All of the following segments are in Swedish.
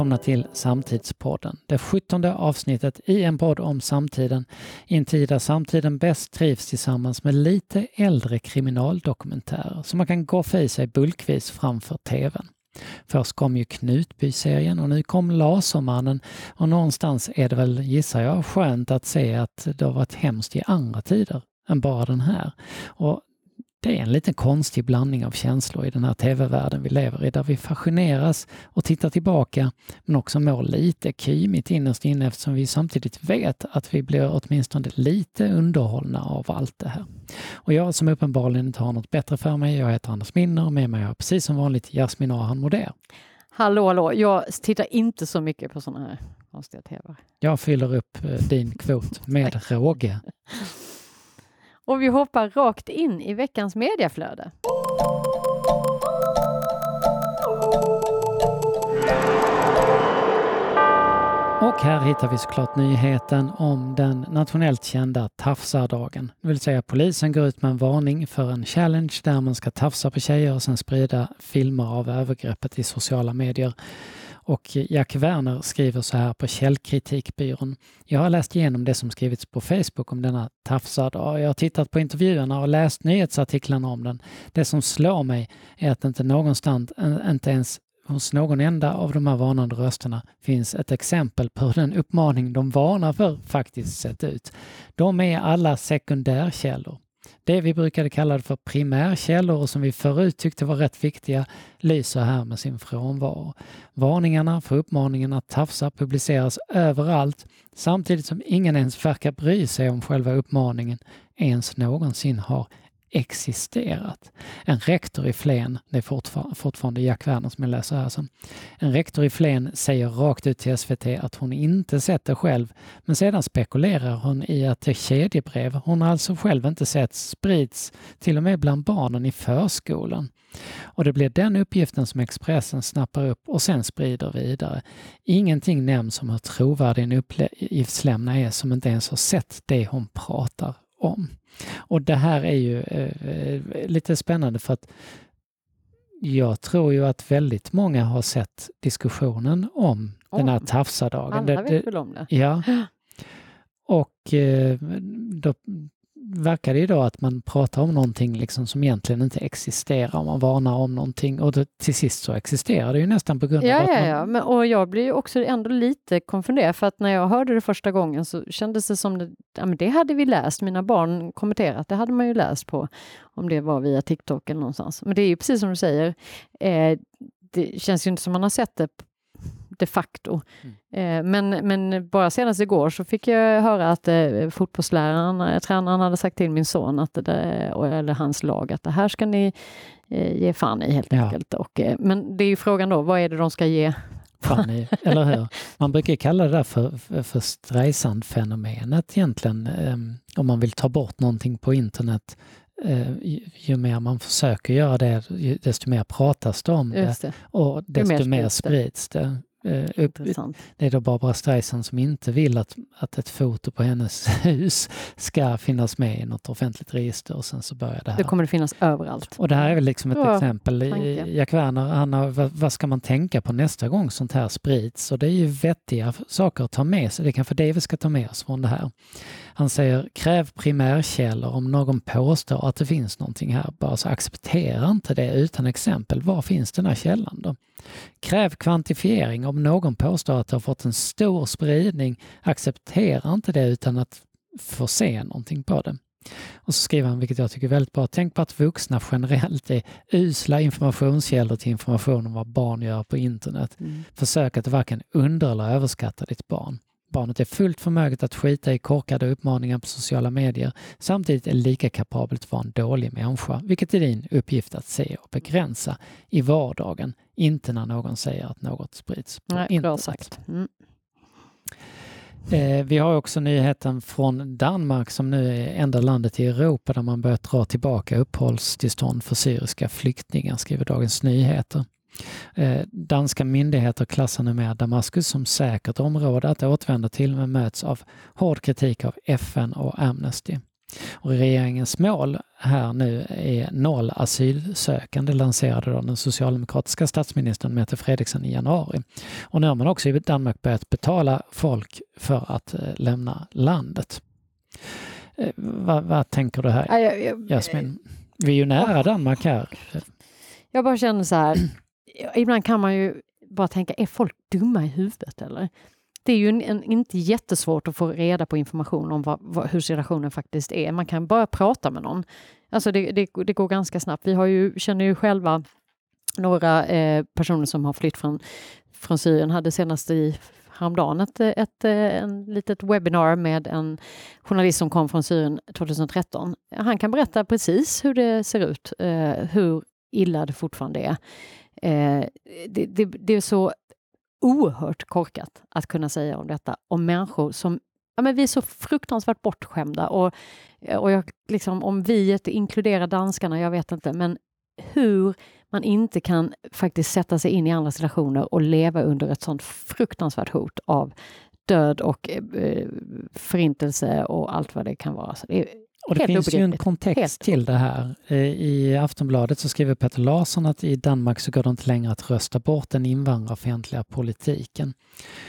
välkomna till Samtidspodden. Det sjuttonde avsnittet i en podd om samtiden i en tid där samtiden bäst trivs tillsammans med lite äldre kriminaldokumentärer som man kan goffa i sig bulkvis framför TVn. Först kom ju Knutby-serien och nu kom Lasermannen och någonstans är det väl, gissar jag, skönt att se att det har varit hemskt i andra tider än bara den här. Och det är en liten konstig blandning av känslor i den här tv-världen vi lever i, där vi fascineras och tittar tillbaka, men också mår lite kymigt innerst inne eftersom vi samtidigt vet att vi blir åtminstone lite underhållna av allt det här. Och jag som uppenbarligen inte har något bättre för mig, jag heter Anders Minner och med mig har precis som vanligt Jasmin Ahan Moder. Hallå, hallå, jag tittar inte så mycket på sådana här konstiga tv. Jag fyller upp eh, din kvot med råge. Och vi hoppar rakt in i veckans mediaflöde. Och här hittar vi såklart nyheten om den nationellt kända tafsardagen. Det vill säga polisen går ut med en varning för en challenge där man ska tafsa på tjejer och sen sprida filmer av övergreppet i sociala medier. Och Jack Werner skriver så här på Källkritikbyrån. Jag har läst igenom det som skrivits på Facebook om denna tafsardag. Jag har tittat på intervjuerna och läst nyhetsartiklarna om den. Det som slår mig är att inte någonstans, inte ens hos någon enda av de här varnande rösterna finns ett exempel på hur den uppmaning de varnar för faktiskt sett ut. De är alla sekundärkällor. Det vi brukade kalla för primärkällor och som vi förut tyckte var rätt viktiga lyser här med sin frånvaro. Varningarna för uppmaningen att tafsa publiceras överallt samtidigt som ingen ens verkar bry sig om själva uppmaningen ens någonsin har existerat. En rektor i Flen, det är fortfar fortfarande Jack Werner som jag läser här som, en rektor i Flen säger rakt ut till SVT att hon inte sett det själv, men sedan spekulerar hon i att det kedjebrev hon alltså själv inte sett sprids till och med bland barnen i förskolan. Och det blir den uppgiften som Expressen snappar upp och sen sprider vidare. Ingenting nämns om hur trovärdig en uppgiftslämnare är som inte ens har sett det hon pratar om. Och det här är ju eh, lite spännande för att jag tror ju att väldigt många har sett diskussionen om oh, den här tafsadagen. Alla vet väl om det? Ja. Och eh, då verkar det ju då att man pratar om någonting liksom som egentligen inte existerar. Man varnar om någonting och då, till sist så existerar det ju nästan på grund ja, av att ja, man... Ja, men, och jag blir också ändå lite konfunderad för att när jag hörde det första gången så kändes det som det, ja, men det hade vi läst, mina barn kommenterat, det hhade man ju läst på om det var via TikTok eller någonstans. Men det är ju precis som du säger, eh, det känns ju inte som man har sett det de facto. Mm. Eh, men, men bara senast igår så fick jag höra att eh, fotbollsläraren, eh, tränaren hade sagt till min son, att det, eller hans lag, att det här ska ni ge fan i helt ja. enkelt. Och, men det är ju frågan då, vad är det de ska ge fan i, eller hur? Man brukar kalla det där för, för, för Streisand-fenomenet egentligen, om man vill ta bort någonting på internet ju mer man försöker göra det, desto mer pratas det om det, det. och desto mer sprids det. Eh, det är då Barbara Streisand som inte vill att, att ett foto på hennes hus ska finnas med i något offentligt register och sen så börjar det här. Det kommer det finnas överallt. Och det här är väl liksom ett ja, exempel. Tanke. Jack Werner, han har, vad, vad, ska man tänka på nästa gång sånt här sprids? Och det är ju vettiga saker att ta med sig. Det kanske det vi ska ta med oss från det här. Han säger kräv primärkällor om någon påstår att det finns någonting här. Bara så acceptera inte det utan exempel. Var finns den här källan då? Kräv kvantifiering om någon påstår att det har fått en stor spridning. Acceptera inte det utan att få se någonting på det. Och så skriver han, vilket jag tycker är väldigt bra, tänk på att vuxna generellt är usla informationskällor till information om vad barn gör på internet. Mm. Försök att varken under eller överskatta ditt barn. Barnet är fullt förmöget att skita i korkade uppmaningar på sociala medier samtidigt är lika kapabelt att vara en dålig människa, vilket är din uppgift att se och begränsa i vardagen, inte när någon säger att något sprids på Nej, internet. Bra sagt. Mm. Eh, vi har också nyheten från Danmark som nu är enda landet i Europa där man börjat dra tillbaka uppehållstillstånd för syriska flyktingar, skriver Dagens Nyheter. Eh, danska myndigheter klassar numera Damaskus som säkert område att återvända till men möts av hård kritik av FN och Amnesty. Och regeringens mål här nu är noll asylsökande lanserade då den socialdemokratiska statsministern Mette Fredriksen i januari. Och nu har man också i Danmark börjat betala folk för att eh, lämna landet. Eh, vad, vad tänker du här, Jasmin? Vi är ju nära Danmark här. Jag bara känner så här, ibland kan man ju bara tänka, är folk dumma i huvudet eller? Det är ju en, en, inte jättesvårt att få reda på information om vad, vad, hur situationen faktiskt är. Man kan bara prata med någon. Alltså det, det, det går ganska snabbt. Vi har ju, känner ju själva några eh, personer som har flytt från, från Syrien. Hade senast i häromdagen ett, ett, eh, en litet webbinar med en journalist som kom från Syrien 2013. Han kan berätta precis hur det ser ut, eh, hur illa det fortfarande är. Eh, det, det, det, är så oerhört korkat att kunna säga om detta om människor som ja, men vi är så fruktansvärt bortskämda och, eh, och jag, liksom, om vi inkluderar danskarna, jag vet inte, men hur man inte kan faktiskt sätta sig in i andras relationer och leva under ett sånt fruktansvärt hot av död och eh, eh förintelse och allt vad det kan vara. Så det är och det finns ju en kontext Helt till det här. Eh, I Aftonbladet så skriver Peter Larsson att i Danmark så går det inte längre att rösta bort den invandrarfientliga politiken.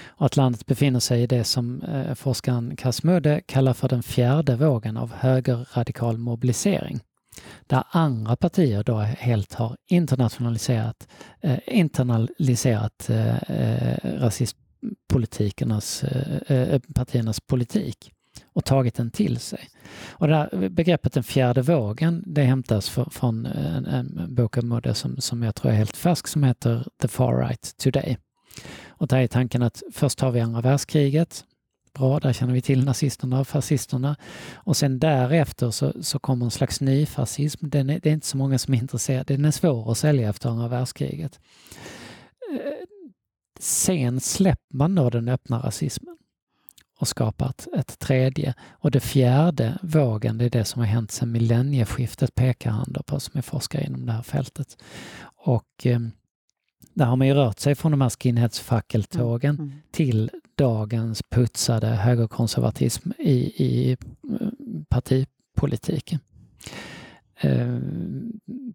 Och att landet befinner sig i det som eh, forskaren Kasmudde kallar för den fjärde vågen av högerradikal mobilisering. Där andra partier då helt har internationaliserat, eh, internaliserat eh, eh rasistpolitikernas, eh, partiernas politik och tagit den till sig. Och det här begreppet den fjärde vågen, det hämtas för, från en, en bok av Mudde som, som jag tror är helt färsk som heter The Far Right Today. Och där är tanken att först har vi andra världskriget, bra, där känner vi till nazisterna och fascisterna. Och sen därefter så, så kommer en slags ny fascism. Den är, det är inte så många som är intresserade, den är svår att sälja efter andra världskriget. Eh, sen släpper man då den öppna rasismen och skapat ett tredje. Och det fjärde vågen, det är det som har hänt sedan millennieskiftet pekar han då på som är forskare inom det här fältet. Och eh, där har man ju rört sig från de här skinheadsfackeltågen mm. Mm. till dagens putsade högerkonservatism i, i eh, partipolitiken. Eh,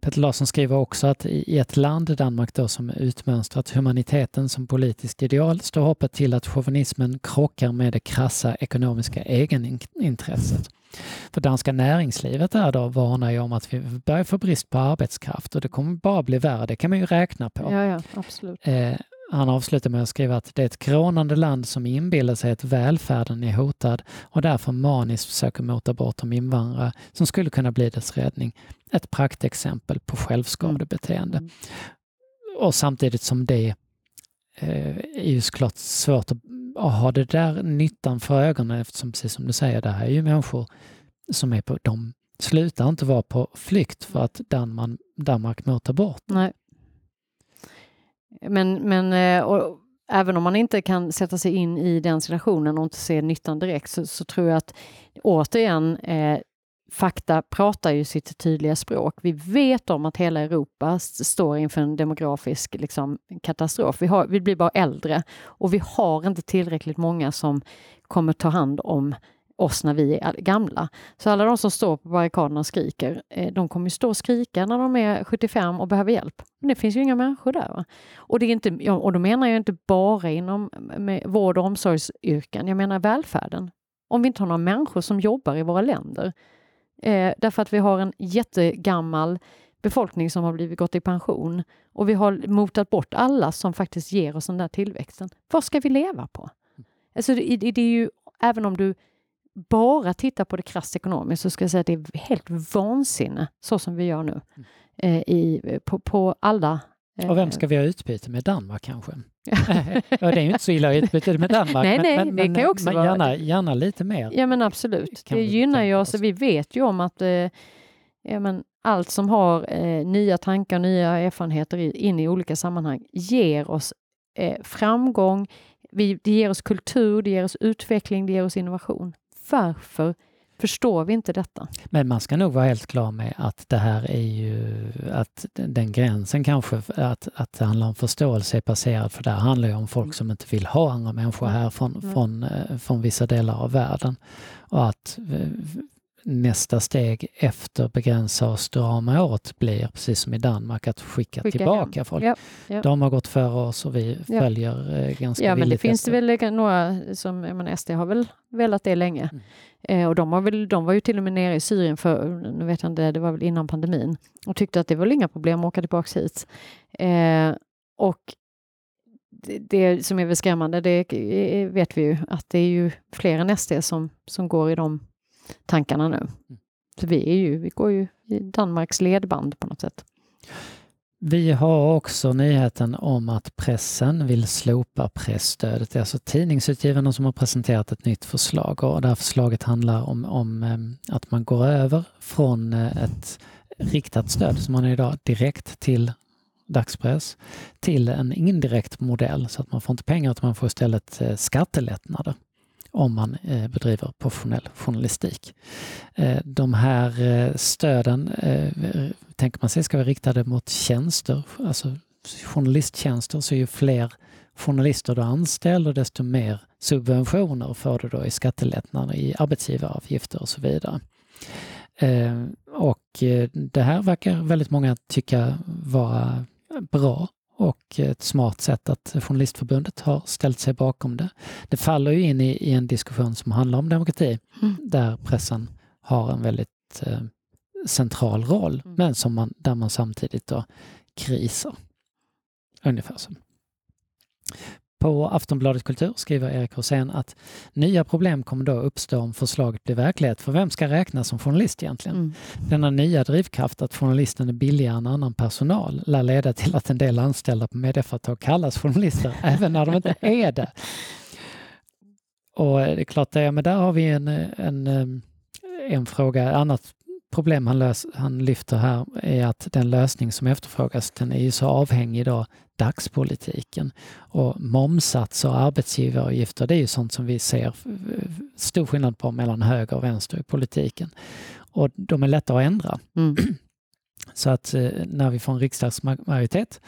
Peter Larsson skriver också att i ett land, Danmark då, som utmönstrat humaniteten som politiskt ideal står hoppet till att chauvinismen krockar med det krassa ekonomiska egenintresset. För danska näringslivet där då varnar ju om att vi börjar få brist på arbetskraft och det kommer bara bli värre, det kan man ju räkna på. Ja, ja, absolut. Eh, han avslutar med att skriva att det är ett grånande land som inbillar sig att välfärden är hotad och därför maniskt försöker mota bort de invandrare som skulle kunna bli dess räddning. Ett praktexempel på självskadebeteende. Mm. Och samtidigt som det eh, är ju såklart svårt att, att ha det där nyttan för ögonen eftersom precis som du säger, det här är ju människor som är på, de slutar inte vara på flykt för att Danmark, Danmark motar bort Nej. Men, men eh, och, även om man inte kan sätta sig in i den situationen och inte se nyttan direkt så, så tror jag att återigen eh, fakta pratar ju sitt tydliga språk. Vi vet om att hela Europa står inför en demografisk liksom, katastrof. Vi, har, vi blir bara äldre och vi har inte tillräckligt många som kommer ta hand om oss när vi är gamla. Så alla de som står på barrikaderna och skriker, eh, de kommer ju stå och skrika när de är 75 och behöver hjälp. Men det finns ju inga människor där. Va? Och, det är inte, och då menar jag inte bara inom vård och omsorgsyrken, jag menar välfärden. Om vi inte har några människor som jobbar i våra länder, eh, därför att vi har en jättegammal befolkning som har blivit gått i pension och vi har motat bort alla som faktiskt ger oss den där tillväxten. Vad ska vi leva på? Alltså det, det är ju, även om du bara tittar på det krasst ekonomiskt så ska jag säga att det är helt vansinne så som vi gör nu mm. eh, i, på, på alla eh, och vem ska vi ha utbyte med? Danmark kanske? ja, det är ju inte så illa utbyte med Danmark. nej, nej, men, det kan också men vara... gärna, gärna lite mer. Ja men absolut. Det gynnar ju oss. Vi vet ju om att eh, ja, men allt som har eh, nya tankar, nya erfarenheter i, in i olika sammanhang ger oss eh, framgång, vi, det ger oss kultur, det ger oss utveckling, det ger oss innovation varför förstår vi inte detta? Men man ska nog vara helt klar med att det här är ju att den gränsen kanske att, att det handlar om förståelse är passerad för det här handlar ju om folk som inte vill ha andra människor här från, mm. från, eh, från vissa delar av världen. Och att eh, nästa steg efter begränsa och strama åt blir, precis som i Danmark, att skicka, Skicka tillbaka hem. folk. Ja, ja. De har gått före oss och vi Ja. följer eh, ganska Ja, men det finns det efter. väl några som, jag menar, SD har väl velat det länge. Mm. Eh, och de, har väl, de var ju till och med nere i Syrien för, nu vet jag inte, det var väl innan pandemin, och tyckte att det var inga problem att åka tillbaka hit. Eh, och det, det som är väl skrämmande, det eh, vet vi ju, att det är ju fler än SD som, som går i de tankarna nu. Så vi, är ju, vi går ju i Danmarks ledband på något sätt. Vi har också nyheten om att pressen vill slopa pressstödet. Det är alltså tidningsutgivarna som har presenterat ett nytt förslag och det här förslaget handlar om, om eh, att man går över från eh, ett riktat stöd som man har idag direkt till dagspress till en indirekt modell så att man får inte pengar utan man får istället eh, skattelättnader om man eh, bedriver professionell journalistik. Eh, de här eh, stöden tänker man sig ska vara riktade mot tjänster, alltså journalisttjänster, så ju fler journalister du anställer desto mer subventioner får du då i skattelättnader, i arbetsgivaravgifter och så vidare. Och det här verkar väldigt många tycka vara bra och ett smart sätt att Journalistförbundet har ställt sig bakom det. Det faller ju in i, i en diskussion som handlar om demokrati Mm. där pressen har en väldigt eh, central roll Mm. men som man, där man samtidigt då krisar. Ungefär så. På Aftonbladet Kultur skriver Erik Rosén att nya problem kommer då uppstå om förslaget blir verklighet. För vem ska räknas som journalist egentligen? Mm. Denna nya drivkraft att journalisten är billigare än annan personal lär leda till att en del anställda på medieföretag kallas journalister även när de inte är det. Och det är klart, det, men där har vi en, en, en fråga. Annat problem han, lös, han lyfter här är att den lösning som efterfrågas den är ju så avhängig då dagspolitiken. Och momsatser och arbetsgivaravgifter det är ju sånt som vi ser stor skillnad på mellan höger och vänster i politiken. Och de är lätta att ändra. Mm. Så att eh, när vi får en riksdagsmajoritet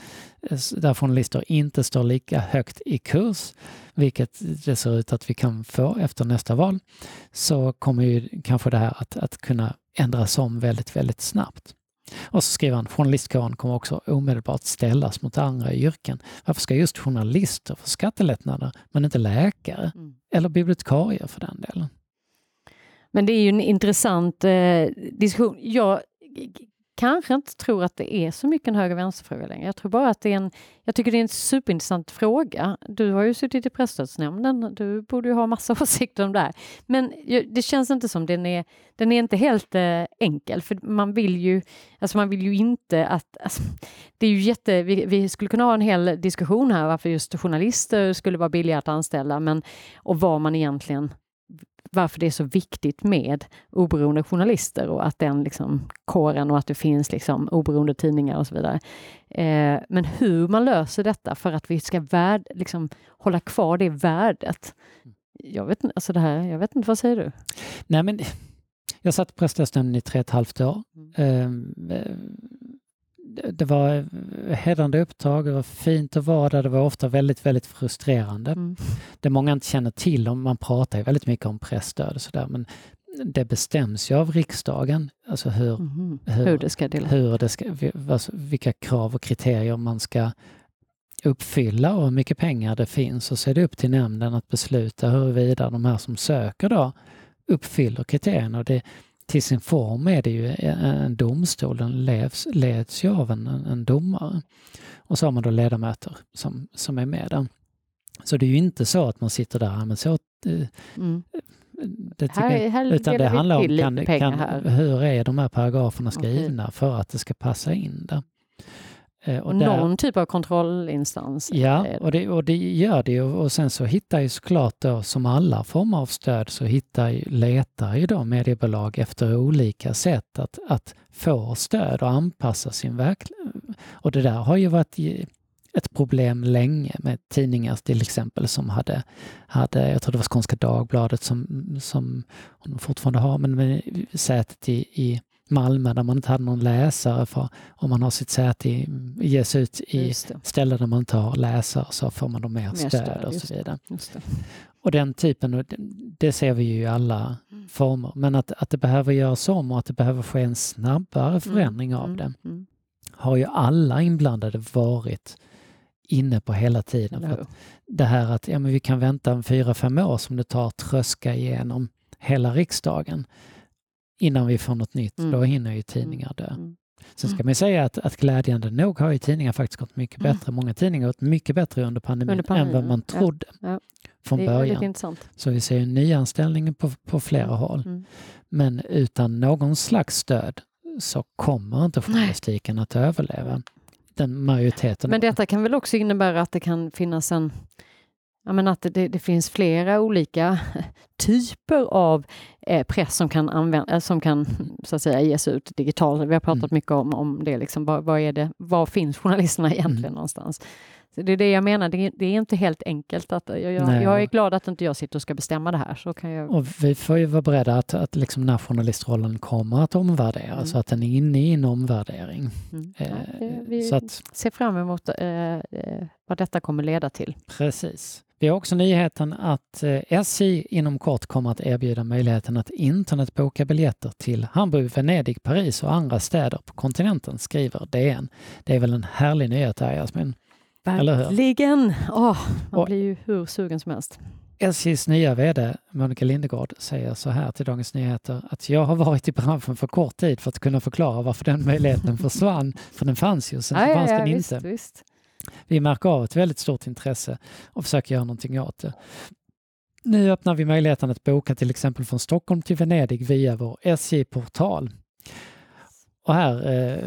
eh, där journalister inte står lika högt i kurs, vilket det ser ut att vi kan få efter nästa val, så kommer ju kanske det här att, att kunna ändras om väldigt, väldigt snabbt. Och så skriver han, journalistkåren kommer också omedelbart ställas mot andra yrken. Varför ska just journalister få skattelättnader, men inte läkare? Mm. Eller bibliotekarier för den delen? Men det är ju en intressant eh, diskussion. Jag kanske inte tror att det är så mycket en höger vänsterfråga längre. Jag tror bara att det är en, jag tycker det är en superintressant fråga. Du har ju suttit i presstödsnämnden, du borde ju ha massa åsikter om det här. Men det känns inte som den är, den är inte helt eh, enkel, för man vill ju, alltså man vill ju inte att, alltså, det är ju jätte, vi, vi skulle kunna ha en hel diskussion här varför just journalister skulle vara billiga att anställa, men och vad man egentligen varför det är så viktigt med oberoende journalister och att den liksom kåren och att det finns liksom oberoende tidningar och så vidare. Eh, men hur man löser detta för att vi ska värd, liksom, hålla kvar det värdet. Jag vet, inte- alltså det här, jag vet inte, vad säger du? Nej, men jag satt i presstödsnämnden i tre och ett halvt år. Mm. Eh, eh, det- var hedrande uppdrag, det var fint att vara där, det var ofta väldigt, väldigt frustrerande. Mm. Det många inte känner till, om man pratar ju väldigt mycket om pressstöd och sådär, men det bestäms ju av riksdagen, alltså hur, Mhm. Hur- Hur det ska delas. hur det ska, alltså vilka krav och kriterier man ska uppfylla och hur mycket pengar det finns och så är det upp till nämnden att besluta huruvida de här som söker då uppfyller kriterierna. Och det, till sin form är det ju en, en domstol, den leds, leds ju av en, en, domare. Och så har man då ledamöter som, som är med där. Så det är ju inte så att man sitter där, "Ja, men så, eh, Mm. det Här, här utan det handlar om kan, kan, hur är de här paragraferna skrivna för att det ska passa in där. Eh, och där- Någon typ av kontrollinstans. Ja, och det, och det gör det ju. Och sen så hittar ju såklart då, som alla former av stöd, så hittar ju, letar ju då mediebolag efter olika sätt att, att få stöd och anpassa sin verklighet. Och det där har ju varit ett problem länge med tidningar till exempel som hade, hade jag tror det var Skånska Dagbladet som, som hon fortfarande har, men med sätet i, i Malmö där man inte hade någon läsare för om man har sitt säte i, ges ut i ställen där man inte har läsare så får man då mer, mer stöd, stöd och så vidare. Och den typen, det ser vi ju i alla mm. former. Men att, att det behöver göras om och att det behöver ske en snabbare mm. förändring mm. av det mm. har ju alla inblandade varit inne på hela tiden. För det här att ja, men vi kan vänta en fyra, fem år som det tar att tröska igenom hela riksdagen innan vi får något nytt. Mm. Då hinner ju tidningar dö. Mm. Sen ska mm. man säga att, att glädjande nog har ju tidningar faktiskt gått mycket mm. bättre. Många tidningar har gått mycket bättre under pandemin, under pandemin än vad man trodde ja. Ja. från början. Så vi ser nyanställningar på, på flera mm. håll. Mm. Men utan någon slags stöd så kommer inte journalistiken att överleva. Den majoriteten. Men detta kan väl också innebära att det kan finnas en Ja, men att det, det, finns flera olika typer av eh, press som kan, använda, eh, som kan så att säga, ges ut digitalt. Vi har pratat mm. mycket om, om det. Liksom, vad, vad, är det. Var finns journalisterna egentligen mm. någonstans? Så det är det jag menar, det är, det är inte helt enkelt. Att, jag, jag, jag, är glad att inte jag sitter och ska bestämma det här. Så kan jag... Och vi får ju vara beredda att, att liksom när journalistrollen kommer att omvärderas, mm. så att den är inne i en omvärdering. Mm. Ja, det, vi så att, ser fram emot eh, eh, vad detta kommer leda till. Precis. Vi har också nyheten att eh, SJ inom kort kommer att erbjuda möjligheten att internetboka biljetter till Hamburg, Venedig, Paris och andra städer på kontinenten, skriver DN. Det är väl en härlig nyhet här, Jasmin? Verkligen! Oh, man blir ju hur sugen som helst. SJs nya VD Monica Lindegård säger så här till Dagens Nyheter att jag har varit i branschen för kort tid för att kunna förklara varför den möjligheten försvann. För den fanns ju, sen ja, fanns ja, den visst, inte. Visst. Vi märker av ett väldigt stort intresse och försöker göra någonting åt det. Nu öppnar vi möjligheten att boka till exempel från Stockholm till Venedig via vår SJ-portal. Och här eh,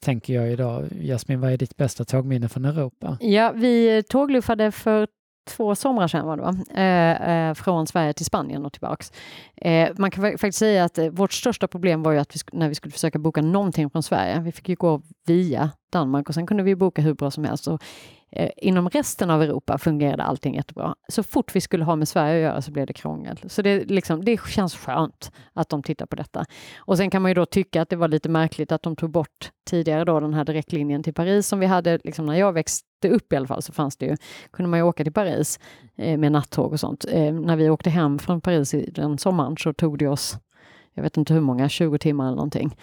tänker jag idag, Jasmin, vad är ditt bästa tågminne från Europa? Ja, vi tågluffade för två somrar sedan var det va? Eh, eh, från Sverige till Spanien och tillbaks. Eh, man kan faktiskt säga att eh, vårt största problem var ju att vi, när vi skulle försöka boka någonting från Sverige, vi fick ju gå via Danmark och sen kunde vi boka hur bra som helst. Och Eh, inom resten av Europa fungerade allting jättebra. Så fort vi skulle ha med Sverige att göra så blev det krångel. Så det, liksom, det känns skönt att de tittar på detta. Och sen kan man ju då tycka att det var lite märkligt att de tog bort tidigare då den här direktlinjen till Paris som vi hade, liksom när jag växte upp i alla fall så fanns det ju, kunde man ju åka till Paris eh, med nattåg och sånt. Eh, när vi åkte hem från Paris i den sommaren så tog det oss jag vet inte hur många, 20 timmar eller någonting.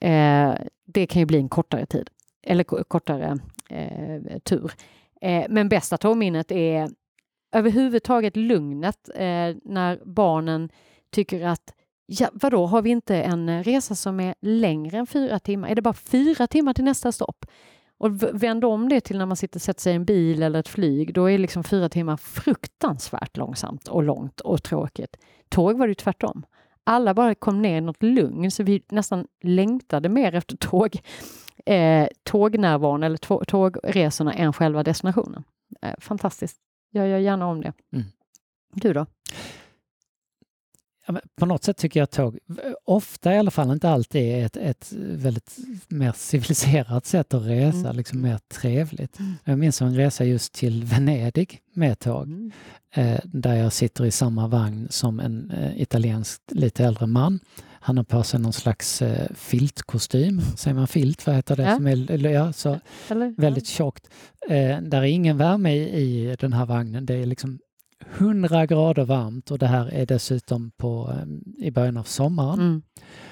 Eh, det kan ju bli en kortare tid eller kortare eh, tur. Eh, men bästa tågminnet är överhuvudtaget lugnet eh, när barnen tycker att ja, vadå, har vi inte en resa som är längre än fyra timmar? Är det bara fyra timmar till nästa stopp? Och vänd om det till när man sitter sätter sig i en bil eller ett flyg, då är liksom fyra timmar fruktansvärt långsamt och långt och tråkigt. Tåg var det tvärtom. Alla bara kom ner i något lugn, så vi nästan längtade mer efter tåg eh, tågnärvaron eller tågresorna än själva destinationen. Eh, fantastiskt. Jag gör gärna om det. Mm. Du då? på något sätt tycker jag att tåg, ofta i alla fall, inte alltid, är ett, ett väldigt mer civiliserat sätt att resa, mm. liksom mer trevligt. Mm. Jag minns en resa just till Venedig med tåg, mm. eh, där jag sitter i samma vagn som en eh, italiensk lite äldre man han har på sig någon slags eh, filtkostym. Säger man filt? Vad heter det? Ja. Som är, ja, så Eller, väldigt ja. tjockt. Eh, där är ingen värme i, i den här vagnen. Det är liksom 100 grader varmt och det här är dessutom på, eh, i början av sommaren. Mm.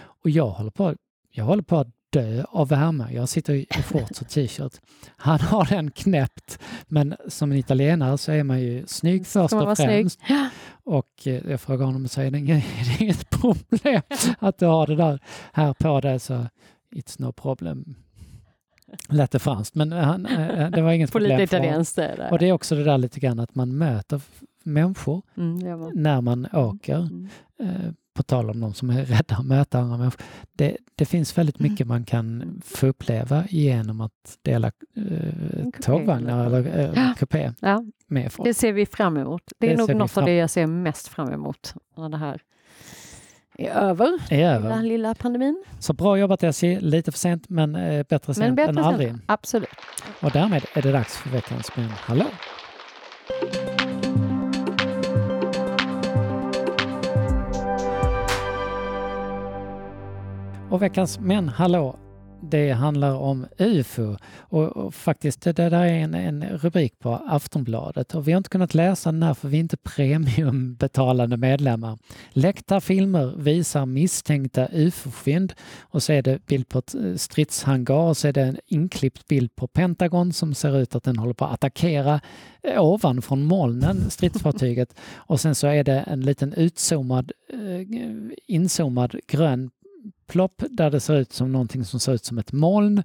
Och jag håller, på, jag håller på att dö av värme. Jag sitter i shorts och t-shirt. Han har den knäppt, men som en italienare så är man ju snygg först och främst. Snygg. Och eh, jag frågar honom och säger det är inget problem att du har det där här på dig så it's no problem. Lät det franskt, men han, eh, det var inget problem. Lite italienskt Och det är också det där lite grann att man möter människor mm, när man åker. Mm. På tal om de som är rädda att möta andra människor. Det, det finns väldigt mm. mycket man kan få uppleva genom att dela eh, tågvagnar eller eh, kupé ja. med folk. Det ser vi fram emot. Det är det nog något av det jag ser mest fram emot när det här är över, är över. den lilla pandemin. Så bra jobbat SJ, lite för sent men eh, bättre sent men bättre än aldrig. Sent. Absolut. Och därmed är det dags för veckans Men hallå! Och veckans Men hallå, det handlar om UFO och, och faktiskt det där är en, en, rubrik på Aftonbladet och vi har inte kunnat läsa den här för vi är inte premiumbetalande medlemmar. Läckta filmer visar misstänkta UFO-fynd och så är det bild på ett eh, stridshangar och så är det en inklippt bild på Pentagon som ser ut att den håller på att attackera eh, ovanifrån molnen, stridsfartyget. Och sen så är det en liten utzoomad, eh, inzoomad grön plopp där det ser ut som någonting som ser ut som ett moln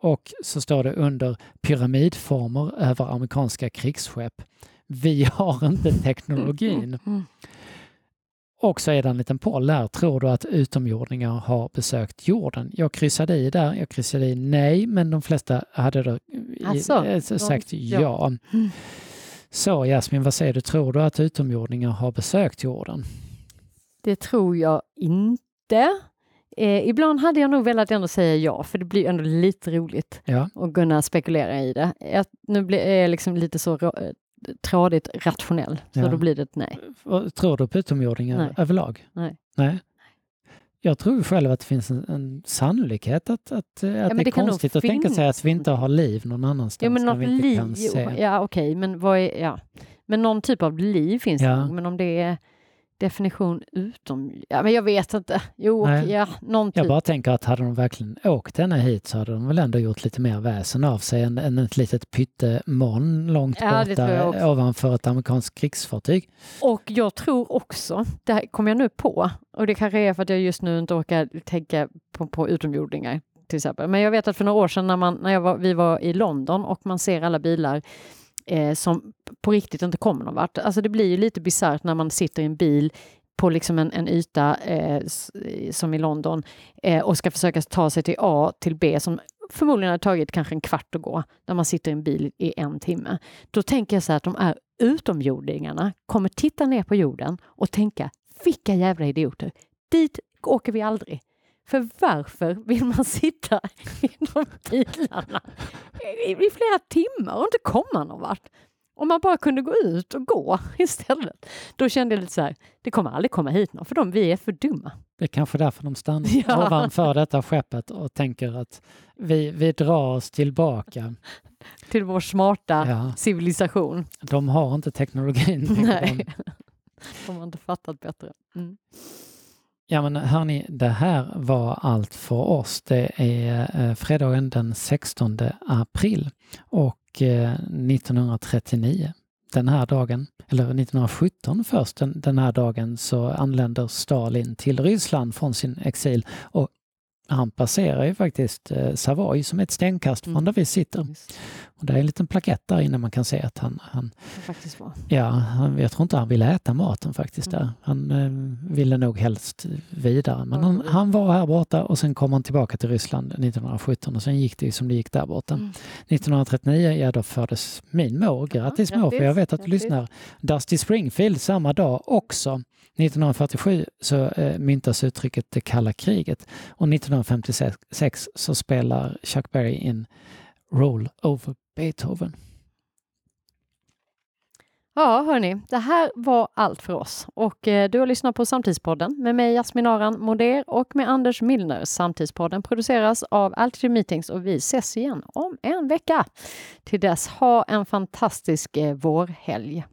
och så står det under pyramidformer över amerikanska krigsskepp. Vi har inte teknologin. Och så är det en liten poll där. Tror du att utomjordingar har besökt jorden? Jag kryssade i där. Jag kryssade i nej, men de flesta hade då alltså, i, sagt ja. ja. Mm. Så Jasmin, vad säger du? Tror du att utomjordingar har besökt jorden? Det tror jag inte. Eh, ibland hade jag nog velat ändå säga ja, för det blir ändå lite roligt ja. att kunna spekulera i det. Jag, nu blir, är jag liksom lite så eh, trådigt rationell, så ja. då blir det ett nej. Tror du på utomjordingar nej. överlag? Nej. nej. Jag tror själv att det finns en, en sannolikhet att, att, att ja, det är konstigt att tänka sig att vi inte har liv någon annanstans. Ja, men något liv, ja okej, okay, men vad är, ja. Men någon typ av liv finns ja. det men om det är definition utom... Ja, men jag vet inte. Jo, Nej. ja, någon Jag bara tänker att hade de verkligen åkt denna hit så hade de väl ändå gjort lite mer väsen av sig än, än ett litet pyttemoln långt ja, borta ovanför ett amerikanskt krigsfartyg. Och jag tror också, det här kom jag nu på, och det kanske är för att jag just nu inte orkar tänka på, på utomjordingar till exempel. Men jag vet att för några år sedan när, man, när var, vi var i London och man ser alla bilar eh, som på riktigt inte kommer någon vart. Alltså det blir ju lite bisarrt när man sitter i en bil på liksom en, en yta eh, som i London eh, och ska försöka ta sig till A till B som förmodligen har tagit kanske en kvart att gå, när man sitter i en bil i en timme. Då tänker jag så här att de här utomjordingarna kommer titta ner på jorden och tänka vilka jävla idioter, dit åker vi aldrig. För varför vill man sitta i de bilarna i, i flera timmar och inte komma någon vart? Om man bara kunde gå ut och gå istället. Då kände jag lite så här, det kommer aldrig komma hit någon för de, vi är för dumma. Det är kanske därför de stannar ja. ovanför detta skeppet och tänker att vi, vi drar oss tillbaka. Till vår smarta ja. civilisation. De har inte teknologin. Nej, de. de har inte fattat bättre. Mm. Ja men hörni, det här var allt för oss. Det är eh, fredagen den 16 april och eh, 1939 den här dagen, eller 1917 först, den, den här dagen så anländer Stalin till Ryssland från sin exil och han passerar ju faktiskt eh, Savoy som är ett stenkast från mm. där vi sitter. Och det är en liten plakett där inne man kan se att han... han faktiskt var. Ja, han, jag tror inte han ville äta maten faktiskt mm. där. Han eh, ville nog helst vidare. Men han, han, var här borta och sen kom han tillbaka till Ryssland 1917 och sen gick det som det gick där borta. Mm. 1939, ja då föddes min mor. Grattis ja, mor, för jag vet att du lyssnar. Dusty Springfield samma dag också. 1947 så eh, myntas uttrycket det kalla kriget och 1956 så spelar Chuck Berry in Roll over Beethoven. Ja, hörni, det här var allt för oss och eh, du har lyssnat på Samtidspodden med mig Jasmin Aran Moder och med Anders Milner. Samtidspodden produceras av Altitude Meetings och vi ses igen om en vecka. Till dess, ha en fantastisk eh, vårhelg.